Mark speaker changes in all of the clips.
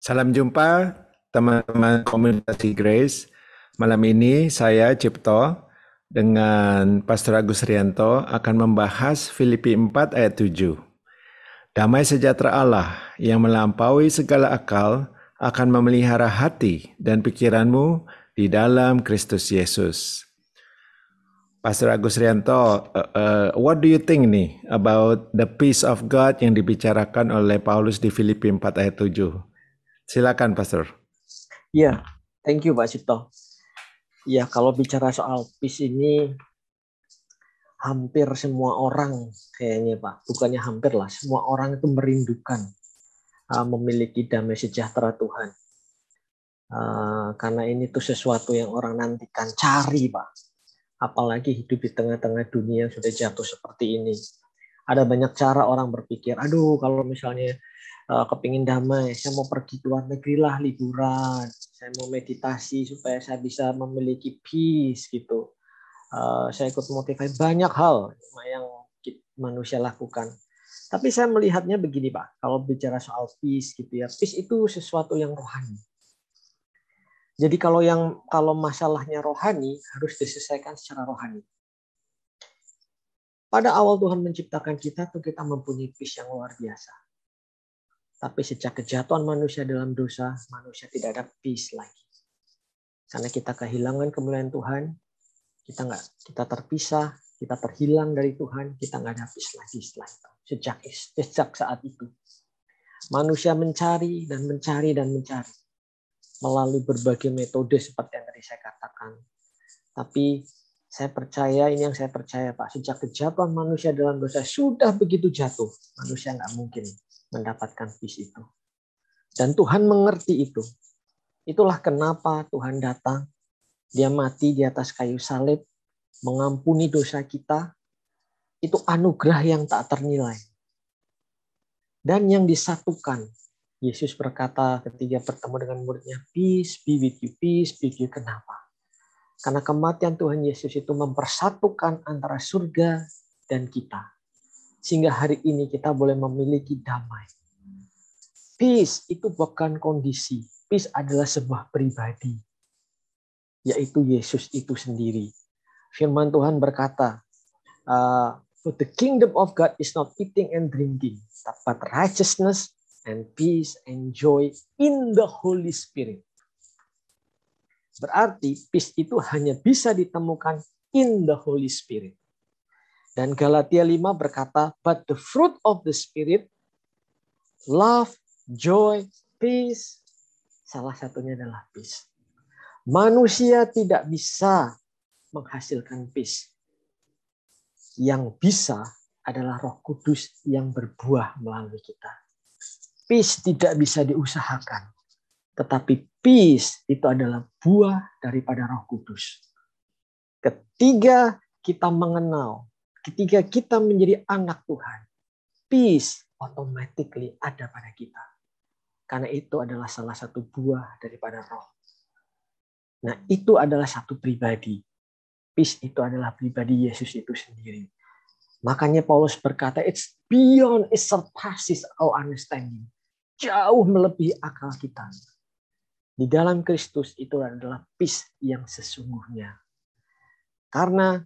Speaker 1: Salam jumpa teman-teman komunitas Grace. Malam ini saya Cipto dengan Pastor Agus Rianto akan membahas Filipi 4 ayat 7. Damai sejahtera Allah yang melampaui segala akal akan memelihara hati dan pikiranmu di dalam Kristus Yesus. Pastor Agus Rianto, uh, uh, what do you think nih about the peace of God yang dibicarakan oleh Paulus di Filipi 4 ayat 7? Silakan, Pastor.
Speaker 2: Iya, thank you, Pak Cipto. Ya, kalau bicara soal peace ini, hampir semua orang kayaknya, Pak. Bukannya hampir lah, semua orang itu merindukan uh, memiliki damai sejahtera Tuhan. Uh, karena ini tuh sesuatu yang orang nantikan cari, Pak. Apalagi hidup di tengah-tengah dunia yang sudah jatuh seperti ini. Ada banyak cara orang berpikir, aduh kalau misalnya uh, kepingin damai, saya mau pergi ke luar negeri lah liburan, saya mau meditasi supaya saya bisa memiliki peace gitu. Uh, saya ikut motivasi banyak hal yang manusia lakukan. Tapi saya melihatnya begini Pak, kalau bicara soal peace gitu ya, peace itu sesuatu yang rohani. Jadi kalau yang kalau masalahnya rohani harus diselesaikan secara rohani. Pada awal Tuhan menciptakan kita tuh kita mempunyai peace yang luar biasa. Tapi sejak kejatuhan manusia dalam dosa, manusia tidak ada peace lagi. Karena kita kehilangan kemuliaan Tuhan, kita nggak kita terpisah, kita terhilang dari Tuhan, kita nggak ada peace lagi setelah itu. Sejak sejak saat itu, manusia mencari dan mencari dan mencari melalui berbagai metode seperti yang tadi saya katakan. Tapi saya percaya ini yang saya percaya Pak. Sejak kejatuhan manusia dalam dosa sudah begitu jatuh, manusia nggak mungkin mendapatkan peace itu. Dan Tuhan mengerti itu. Itulah kenapa Tuhan datang. Dia mati di atas kayu salib, mengampuni dosa kita. Itu anugerah yang tak ternilai. Dan yang disatukan. Yesus berkata ketika bertemu dengan muridnya, peace be with you, peace be with you. Kenapa? Karena kematian Tuhan Yesus itu mempersatukan antara surga dan kita sehingga hari ini kita boleh memiliki damai. Peace itu bukan kondisi, peace adalah sebuah pribadi, yaitu Yesus itu sendiri. Firman Tuhan berkata, uh, For the kingdom of God is not eating and drinking, but righteousness and peace and joy in the Holy Spirit. Berarti peace itu hanya bisa ditemukan in the Holy Spirit. Dan Galatia 5 berkata, but the fruit of the Spirit, love, joy, peace, salah satunya adalah peace. Manusia tidak bisa menghasilkan peace. Yang bisa adalah roh kudus yang berbuah melalui kita. Peace tidak bisa diusahakan. Tetapi peace itu adalah buah daripada roh kudus. Ketiga kita mengenal ketika kita menjadi anak Tuhan, peace automatically ada pada kita. Karena itu adalah salah satu buah daripada roh. Nah, itu adalah satu pribadi. Peace itu adalah pribadi Yesus itu sendiri. Makanya Paulus berkata, it's beyond, it surpasses our understanding. Jauh melebihi akal kita. Di dalam Kristus itu adalah peace yang sesungguhnya. Karena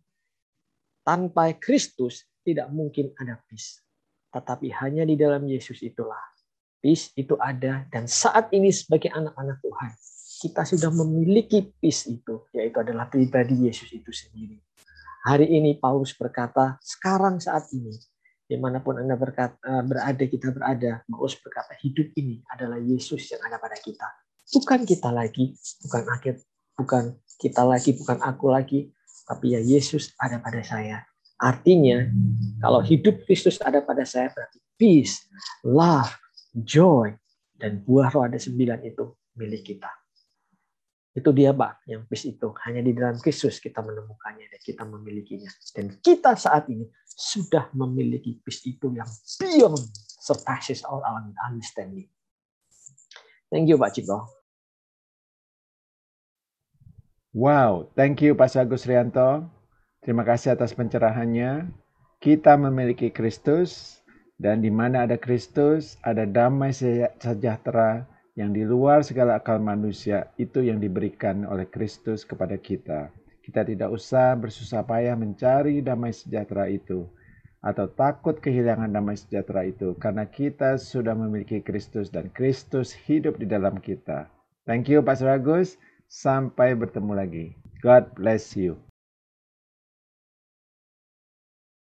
Speaker 2: tanpa Kristus tidak mungkin ada peace. Tetapi hanya di dalam Yesus itulah peace itu ada dan saat ini sebagai anak-anak Tuhan kita sudah memiliki peace itu yaitu adalah pribadi Yesus itu sendiri. Hari ini Paulus berkata, sekarang saat ini di mana pun anda berkata, eh, berada kita berada, Paulus berkata hidup ini adalah Yesus yang ada pada kita, bukan kita lagi, bukan akhir, bukan kita lagi, bukan aku lagi, tapi ya Yesus ada pada saya. Artinya, kalau hidup Kristus ada pada saya berarti peace, love, joy, dan buah roh ada sembilan itu milik kita. Itu dia Pak, yang peace itu. Hanya di dalam Kristus kita menemukannya dan kita memilikinya. Dan kita saat ini sudah memiliki peace itu yang beyond surpasses all our understanding. Thank you Pak Cipto.
Speaker 1: Wow, thank you Pak Agus Rianto. Terima kasih atas pencerahannya. Kita memiliki Kristus dan di mana ada Kristus ada damai sejahtera yang di luar segala akal manusia itu yang diberikan oleh Kristus kepada kita. Kita tidak usah bersusah payah mencari damai sejahtera itu atau takut kehilangan damai sejahtera itu karena kita sudah memiliki Kristus dan Kristus hidup di dalam kita. Thank you Pastor Agus. Sampai bertemu lagi. God bless you.